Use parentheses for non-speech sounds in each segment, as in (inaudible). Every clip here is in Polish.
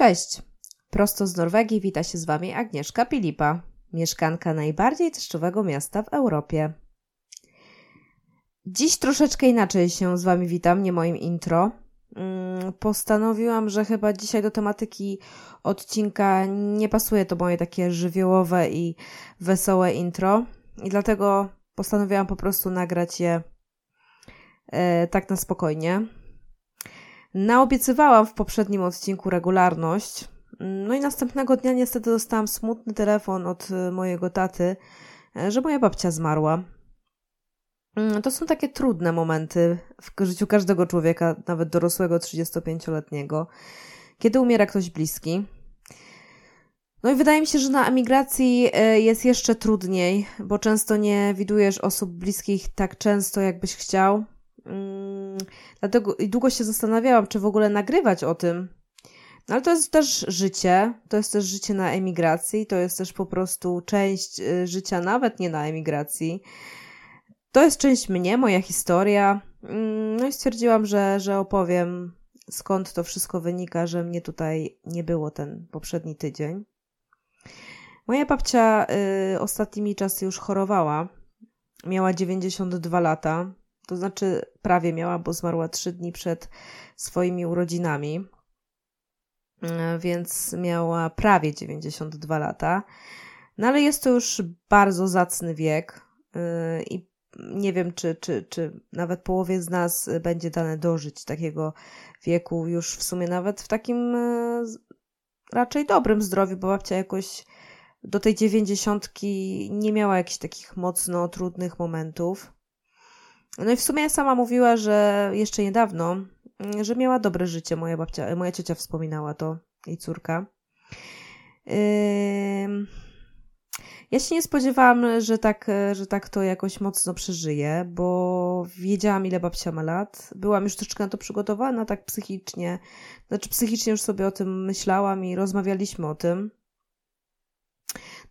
Cześć! Prosto z Norwegii wita się z Wami Agnieszka Pilipa, mieszkanka najbardziej deszczowego miasta w Europie. Dziś troszeczkę inaczej się z Wami witam, nie moim intro. Mm, postanowiłam, że chyba dzisiaj do tematyki odcinka nie pasuje to moje takie żywiołowe i wesołe intro i dlatego postanowiłam po prostu nagrać je e, tak na spokojnie. Naobiecywałam w poprzednim odcinku regularność, no i następnego dnia niestety dostałam smutny telefon od e, mojego taty, e, że moja babcia zmarła. Mm, to są takie trudne momenty w życiu każdego człowieka, nawet dorosłego 35-letniego, kiedy umiera ktoś bliski. No i wydaje mi się, że na emigracji e, jest jeszcze trudniej, bo często nie widujesz osób bliskich tak często, jakbyś chciał. Mm, dlatego i długo się zastanawiałam, czy w ogóle nagrywać o tym. No ale to jest też życie, to jest też życie na emigracji, to jest też po prostu część e, życia nawet nie na emigracji. To jest część mnie, moja historia. Mm, no i stwierdziłam, że, że opowiem skąd to wszystko wynika, że mnie tutaj nie było ten poprzedni tydzień. Moja babcia y, ostatnimi czasy już chorowała. Miała 92 lata, to znaczy prawie miała, bo zmarła 3 dni przed swoimi urodzinami, y, więc miała prawie 92 lata. No ale jest to już bardzo zacny wiek y, i nie wiem, czy, czy, czy nawet połowie z nas będzie dane dożyć takiego wieku, już w sumie nawet w takim e, raczej dobrym zdrowiu, bo babcia jakoś do tej dziewięćdziesiątki nie miała jakichś takich mocno trudnych momentów. No i w sumie sama mówiła, że jeszcze niedawno, że miała dobre życie. Moja babcia, moja ciocia wspominała to, jej córka. Ja się nie spodziewałam, że tak, że tak to jakoś mocno przeżyję, bo wiedziałam, ile babcia ma lat. Byłam już troszeczkę na to przygotowana, tak psychicznie. Znaczy, psychicznie już sobie o tym myślałam i rozmawialiśmy o tym.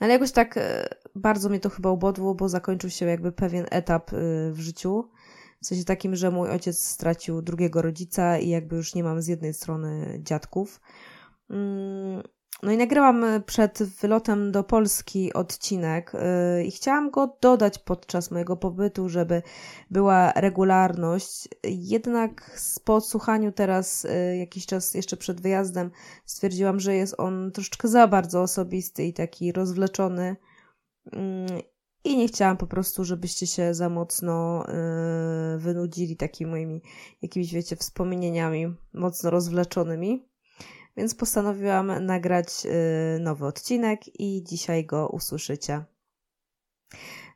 No ale jakoś tak bardzo mnie to chyba ubodło, bo zakończył się jakby pewien etap e, w życiu. W sensie takim, że mój ojciec stracił drugiego rodzica i jakby już nie mam z jednej strony dziadków. Mm, no i nagrałam e, przed wylotem do Polski odcinek yy, i chciałam go dodać podczas mojego pobytu, żeby była regularność. Jednak po odsłuchaniu teraz jakiś czas jeszcze przed wyjazdem stwierdziłam, że jest on troszeczkę za bardzo osobisty i taki rozwleczony. Yy, I nie chciałam po prostu, żebyście się za mocno wynudzili takimi moimi jakimiś, wiecie, wspomnieniami mocno rozwleczonymi. Więc postanowiłam nagrać y, nowy odcinek i dzisiaj go usłyszycie.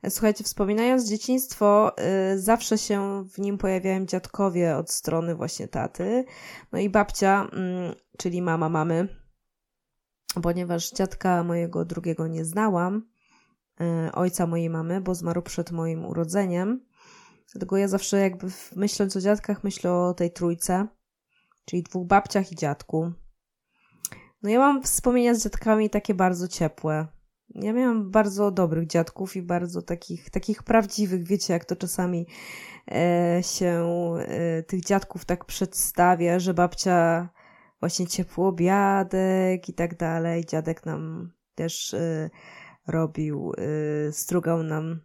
Słuchajcie, wspominając dzieciństwo, y, zawsze się w nim pojawiają dziadkowie od strony właśnie taty. No i babcia, mm, czyli mama mamy, ponieważ dziadka mojego drugiego nie znałam, ojca mojej mamy, bo zmarł przed moim urodzeniem. Dlatego ja zawsze jakby myśląc o dziadkach, myślę o tej trójce, czyli dwóch babciach i dziadku. No ja mam wspomnienia z dziadkami takie bardzo ciepłe. Ja miałam bardzo dobrych dziadków i bardzo takich, takich prawdziwych, wiecie, jak to czasami e, się e, tych dziadków tak przedstawia, że babcia właśnie ciepły obiadek i tak dalej. Dziadek nam też e, robił, e, strugał nam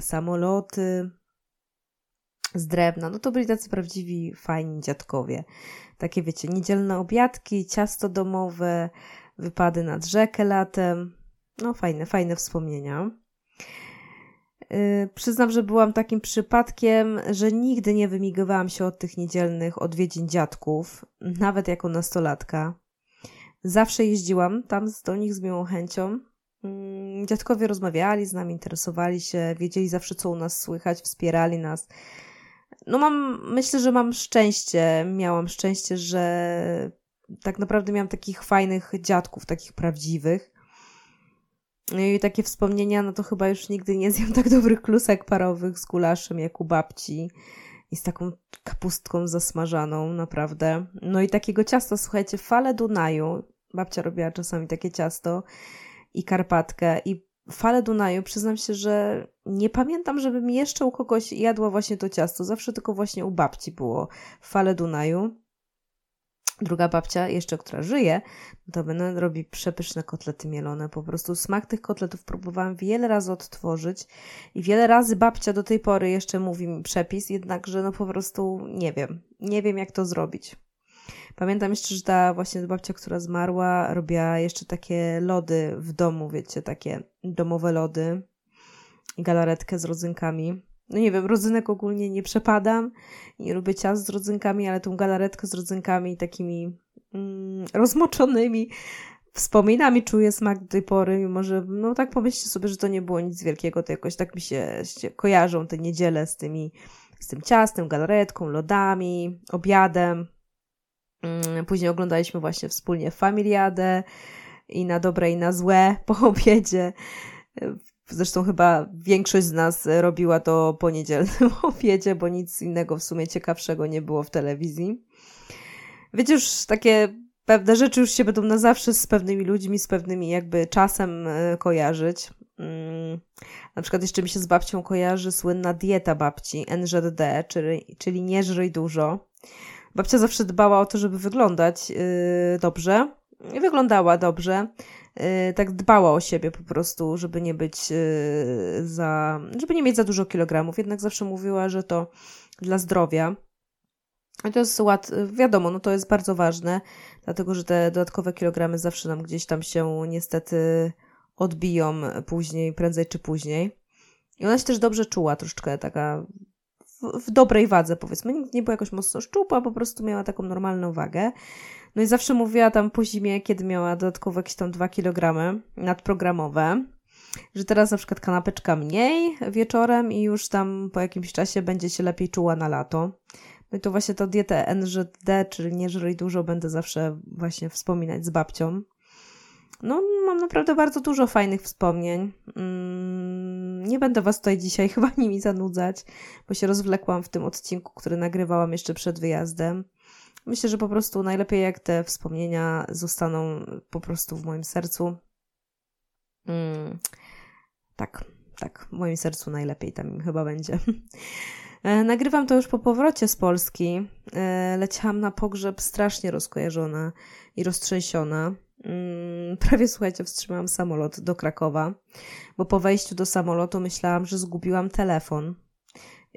samoloty z drewna. No to byli tacy prawdziwi, fajni dziadkowie. Takie wiecie, niedzielne obiadki, ciasto domowe, wypady nad rzekę latem. No fajne, fajne wspomnienia. Yy, przyznam, że byłam takim przypadkiem, że nigdy nie wymigowałam się od tych niedzielnych odwiedzin dziadków, nawet jako nastolatka. Zawsze jeździłam tam do nich z miłą chęcią. Yy, dziadkowie rozmawiali z nami, interesowali się, wiedzieli zawsze, co u nas słychać, wspierali nas no mam, myślę, że mam szczęście, miałam szczęście, że tak naprawdę miałam takich fajnych dziadków, takich prawdziwych. No I takie wspomnienia, no to chyba już nigdy nie zjem (laughs) tak dobrych klusek parowych z gulaszem jak u babci i z taką kapustką zasmażaną, naprawdę. No i takiego ciasta, słuchajcie, fale Dunaju. Babcia robiła czasami takie ciasto i karpatkę i fale Dunaju, przyznam się, że nie pamiętam, żebym jeszcze u kogoś jadła właśnie to ciasto. Zawsze tylko właśnie u babci było fale Dunaju. Druga babcia, jeszcze która żyje, to będę robi przepyszne kotlety mielone. Po prostu smak tych kotletów próbowałam wiele razy odtworzyć i wiele razy babcia do tej pory jeszcze mówi mi przepis, jednakże no po prostu nie wiem. Nie wiem jak to zrobić. Pamiętam jeszcze, że ta właśnie babcia, która zmarła, robiła jeszcze takie lody w domu, wiecie, takie domowe lody i galaretkę z rodzynkami no nie wiem, rodzynek ogólnie nie przepadam, nie lubię ciast z rodzynkami, ale tą galaretkę z rodzynkami takimi mm, rozmoczonymi wspominami czuję smak do tej pory, mimo że, no tak pomyślcie sobie, że to nie było nic wielkiego, to jakoś tak mi się, się kojarzą te niedziele z tymi, z tym ciastem, galaretką, lodami, obiadem. Mm, później oglądaliśmy właśnie wspólnie Familiadę i na dobre i na złe (laughs) po obiedzie. Zresztą chyba większość z nas robiła to po niedzielnym (laughs) obiedzie, bo nic innego w sumie ciekawszego nie było w telewizji. Wiecie, już takie pewne rzeczy już się będą na zawsze z pewnymi ludźmi, z pewnymi jakby czasem e, kojarzyć. Mm, na przykład jeszcze mi się z babcią kojarzy słynna dieta babci, NZD, czyli, czyli nie żryj dużo. Babcia zawsze dbała o to, żeby wyglądać yy, dobrze. I wyglądała dobrze. Y, tak dbała o siebie po prostu, żeby nie być y, za, żeby nie mieć za dużo kilogramów. Jednak zawsze mówiła, że to dla zdrowia. I to jest łat, wiadomo, no to jest bardzo ważne, dlatego że te dodatkowe kilogramy zawsze nam gdzieś tam się niestety odbiją później, prędzej czy później. I ona się też dobrze czuła, troszeczkę taka w, dobrej wadze, powiedzmy. Nigdy nie była jakoś mocno szczupła, po prostu miała taką normalną wagę. No i zawsze mówiła tam po zimie, kiedy miała dodatkowo jakieś tam 2 kg nadprogramowe, że teraz na przykład kanapeczka mniej wieczorem i już tam po jakimś czasie będzie się lepiej czuła na lato. No i to właśnie tą dietę NZD, czyli nie żryj dużo, będę zawsze właśnie wspominać z babcią. No, mam naprawdę bardzo dużo fajnych wspomnień. Mm, nie będę Was tutaj dzisiaj (laughs) chyba nimi zanudzać, bo się rozwlekłam w tym odcinku, który nagrywałam jeszcze przed wyjazdem. Myślę, że po prostu najlepiej jak te wspomnienia zostaną po prostu w moim sercu. Mm, tak, tak, w moim sercu najlepiej tam chyba będzie. (laughs) E, nagrywam to już po powrocie z Polski. E, leciałam na pogrzeb strasznie rozkojarzona i roztrzęsiona. Mm, prawie słuchajcie, wstrzymałam samolot do Krakowa, bo po wejściu do samolotu myślałam, że zgubiłam telefon.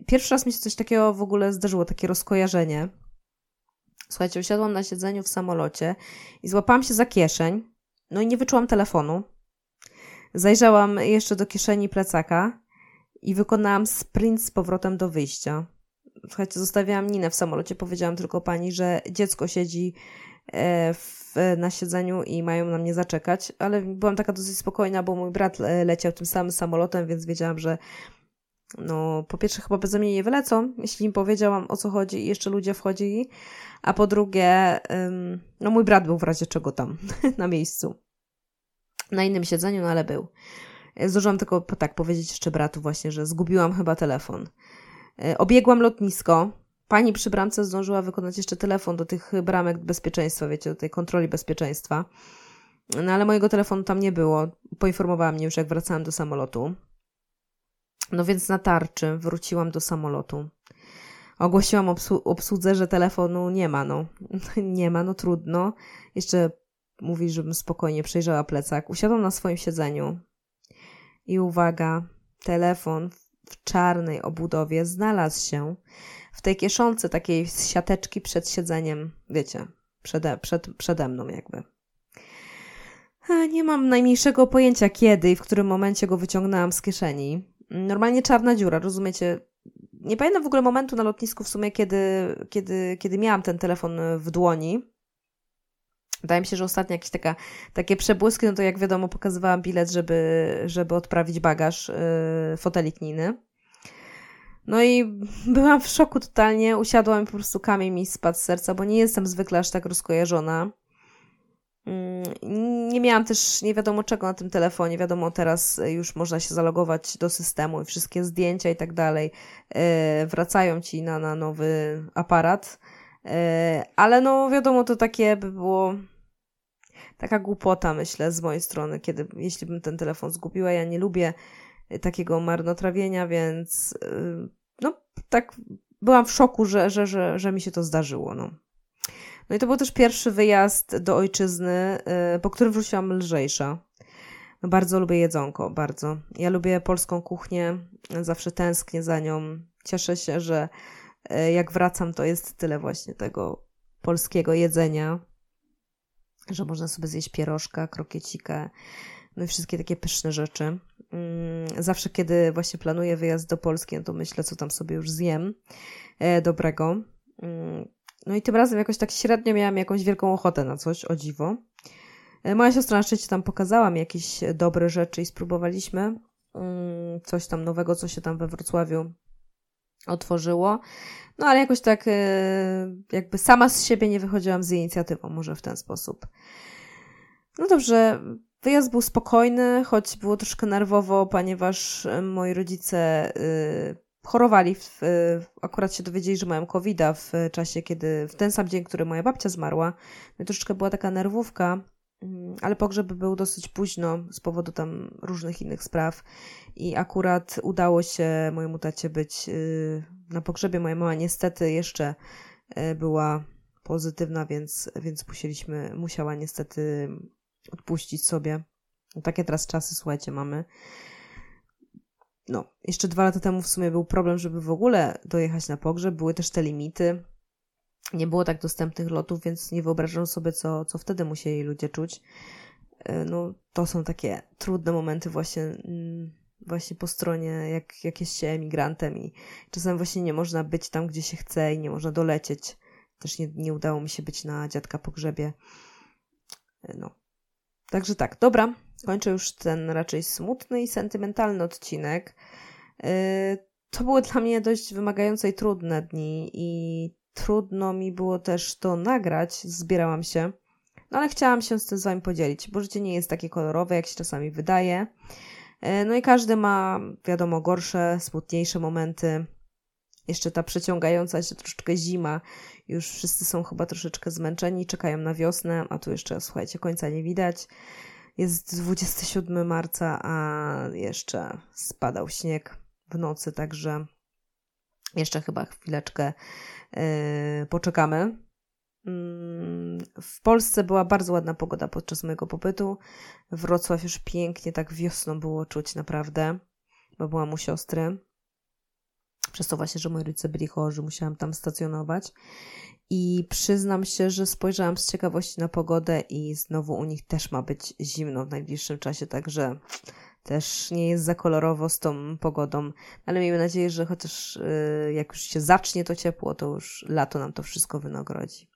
Pierwszy raz mi się coś takiego w ogóle zdarzyło, takie rozkojarzenie. Słuchajcie, usiadłam na siedzeniu w samolocie i złapałam się za kieszeń, no i nie wyczułam telefonu. Zajrzałam jeszcze do kieszeni plecaka i wykonałam sprint z powrotem do wyjścia. Słuchajcie, zostawiałam Ninę w samolocie, powiedziałam tylko pani, że dziecko siedzi w, na siedzeniu i mają na mnie zaczekać, ale byłam taka dosyć spokojna, bo mój brat e, leciał tym samym samolotem, więc wiedziałam, że no, po pierwsze chyba beze mnie nie wylecą, jeśli im powiedziałam o co chodzi i jeszcze ludzie wchodzili, a po drugie, no mój brat był w razie czego tam, (laughs) na miejscu. Na innym siedzeniu, no ale był. Zdążyłam tylko tak powiedzieć jeszcze bratu właśnie, że zgubiłam chyba telefon. E, obiegłam lotnisko. Pani przy bramce zdążyła wykonać jeszcze telefon do tych bramek bezpieczeństwa, wiecie, do tej kontroli bezpieczeństwa. No ale mojego telefonu tam nie było. Poinformowała mnie już, jak wracałam do samolotu. No więc na tarczy wróciłam do samolotu. Ogłosiłam obsłu obsłudze, że telefonu nie ma, no. (laughs) nie ma, no trudno. Jeszcze mówi, żebym spokojnie przejrzała plecak. Usiadłam na swoim siedzeniu. I uwaga, telefon w czarnej obudowie znalazł się w tej kieszonce takiej z siateczki przed siedzeniem, wiecie, przede, przed, przede mną jakby. Nie mam najmniejszego pojęcia kiedy i w którym momencie go wyciągnęłam z kieszeni. Normalnie czarna dziura, rozumiecie? Nie pamiętam w ogóle momentu na lotnisku w sumie, kiedy, kiedy, kiedy miałam ten telefon w dłoni. Wydaje mi się, że ostatnio jakieś taka, takie przebłyski, no to jak wiadomo, pokazywałam bilet, żeby, żeby odprawić bagaż, yy, fotelik Niny. No i (laughs) byłam w szoku totalnie, usiadłam i po prostu kamień mi spadł z serca, bo nie jestem zwykle aż tak rozkojarzona. Mm, nie miałam też nie wiadomo czego na tym telefonie. Wiadomo, teraz już można się zalogować do systemu i wszystkie zdjęcia i tak dalej e, wracają ci na, na nowy aparat. E, ale no, wiadomo, to takie by było taka głupota, myślę, z mojej strony, kiedy jeśli bym ten telefon zgubiła. Ja nie lubię takiego marnotrawienia, więc e, no, tak byłam w szoku, że, że, że, że mi się to zdarzyło. No. No i to był też pierwszy wyjazd do ojczyzny, y, po którym wróciłam lżejsza. No bardzo lubię jedzonko, bardzo. Ja lubię polską kuchnię, zawsze tęsknię za nią. Cieszę się, że y, jak wracam, to jest tyle właśnie tego polskiego jedzenia, że można sobie zjeść pierożka, krokiecika, no i wszystkie takie pyszne rzeczy. Zawsze, kiedy właśnie planuję wyjazd do Polski, no to myślę, co tam sobie już zjem e, dobrego. Mm, no i tym razem jakoś tak średnio miałam jakąś wielką ochotę na coś, o dziwo. E, moja siostra na szczęście tam pokazała mi jakieś dobre rzeczy i spróbowaliśmy mm, coś tam nowego, co się tam we Wrocławiu otworzyło. No ale jakoś tak e, jakby sama z siebie nie wychodziłam z inicjatywą, może w ten sposób. No dobrze, wyjazd był spokojny, choć było troszkę nerwowo, ponieważ moi rodzice y, chorowali, w, akurat się dowiedzieli, że mają covid w czasie, kiedy, w ten sam dzień, który moja babcia zmarła. No troszkę była taka nerwówka, mm, ale pogrzeb był dosyć późno z powodu tam różnych innych spraw i akurat udało się mojemu tacie być na pogrzebie. Moja mama niestety jeszcze była pozytywna, więc, więc musieliśmy, musiała niestety odpuścić sobie. No, takie teraz czasy, słuchajcie, mamy no, jeszcze dwa lata temu w sumie był problem, żeby w ogóle dojechać na pogrzeb. Były też te limity. Nie było tak dostępnych lotów, więc nie wyobrażam sobie, co, co wtedy musieli ludzie czuć. E, no, to są takie trudne momenty właśnie, mm, właśnie po stronie, jak, jak jest się emigrantem i czasem właśnie nie można być tam, gdzie się chce i nie można dolecieć. Też nie, nie udało mi się być na dziadka pogrzebie. E, no. Także tak, dobra kończę już ten raczej smutny i sentymentalny odcinek. Y, to były dla mnie dość wymagające i trudne dni i trudno mi było też to nagrać, zbierałam się. No ale chciałam się z tym z Wami podzielić, bo życie nie jest takie kolorowe, jak się czasami wydaje. Y, no i każdy ma, wiadomo, gorsze, smutniejsze momenty. Jeszcze ta przeciągająca się troszeczkę zima. Już wszyscy są chyba troszeczkę zmęczeni, czekają na wiosnę, a tu jeszcze, słuchajcie, końca nie widać. Jest 27 marca, a jeszcze spadał śnieg w nocy, także jeszcze chyba chwileczkę yy, poczekamy. Mm, w Polsce była bardzo ładna pogoda podczas mojego pobytu. Wrocław już pięknie, tak wiosną było czuć naprawdę, bo byłam u siostry. Przez to właśnie, że moi rodzice byli chorzy, musiałam tam stacjonować. I przyznam się, że spojrzałam z ciekawości na pogodę i znowu u nich też ma być zimno w najbliższym czasie, także też nie jest za kolorowo z tą pogodą, ale miejmy nadzieję, że chociaż yy, jak już się zacznie to ciepło, to już lato nam to wszystko wynagrodzi.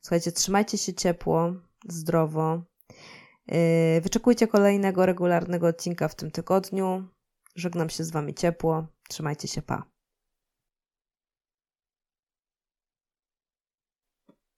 Słuchajcie, trzymajcie się ciepło, zdrowo. Yy, wyczekujcie kolejnego regularnego odcinka w tym tygodniu. Żegnam się z Wami ciepło. Trzymajcie się, pa.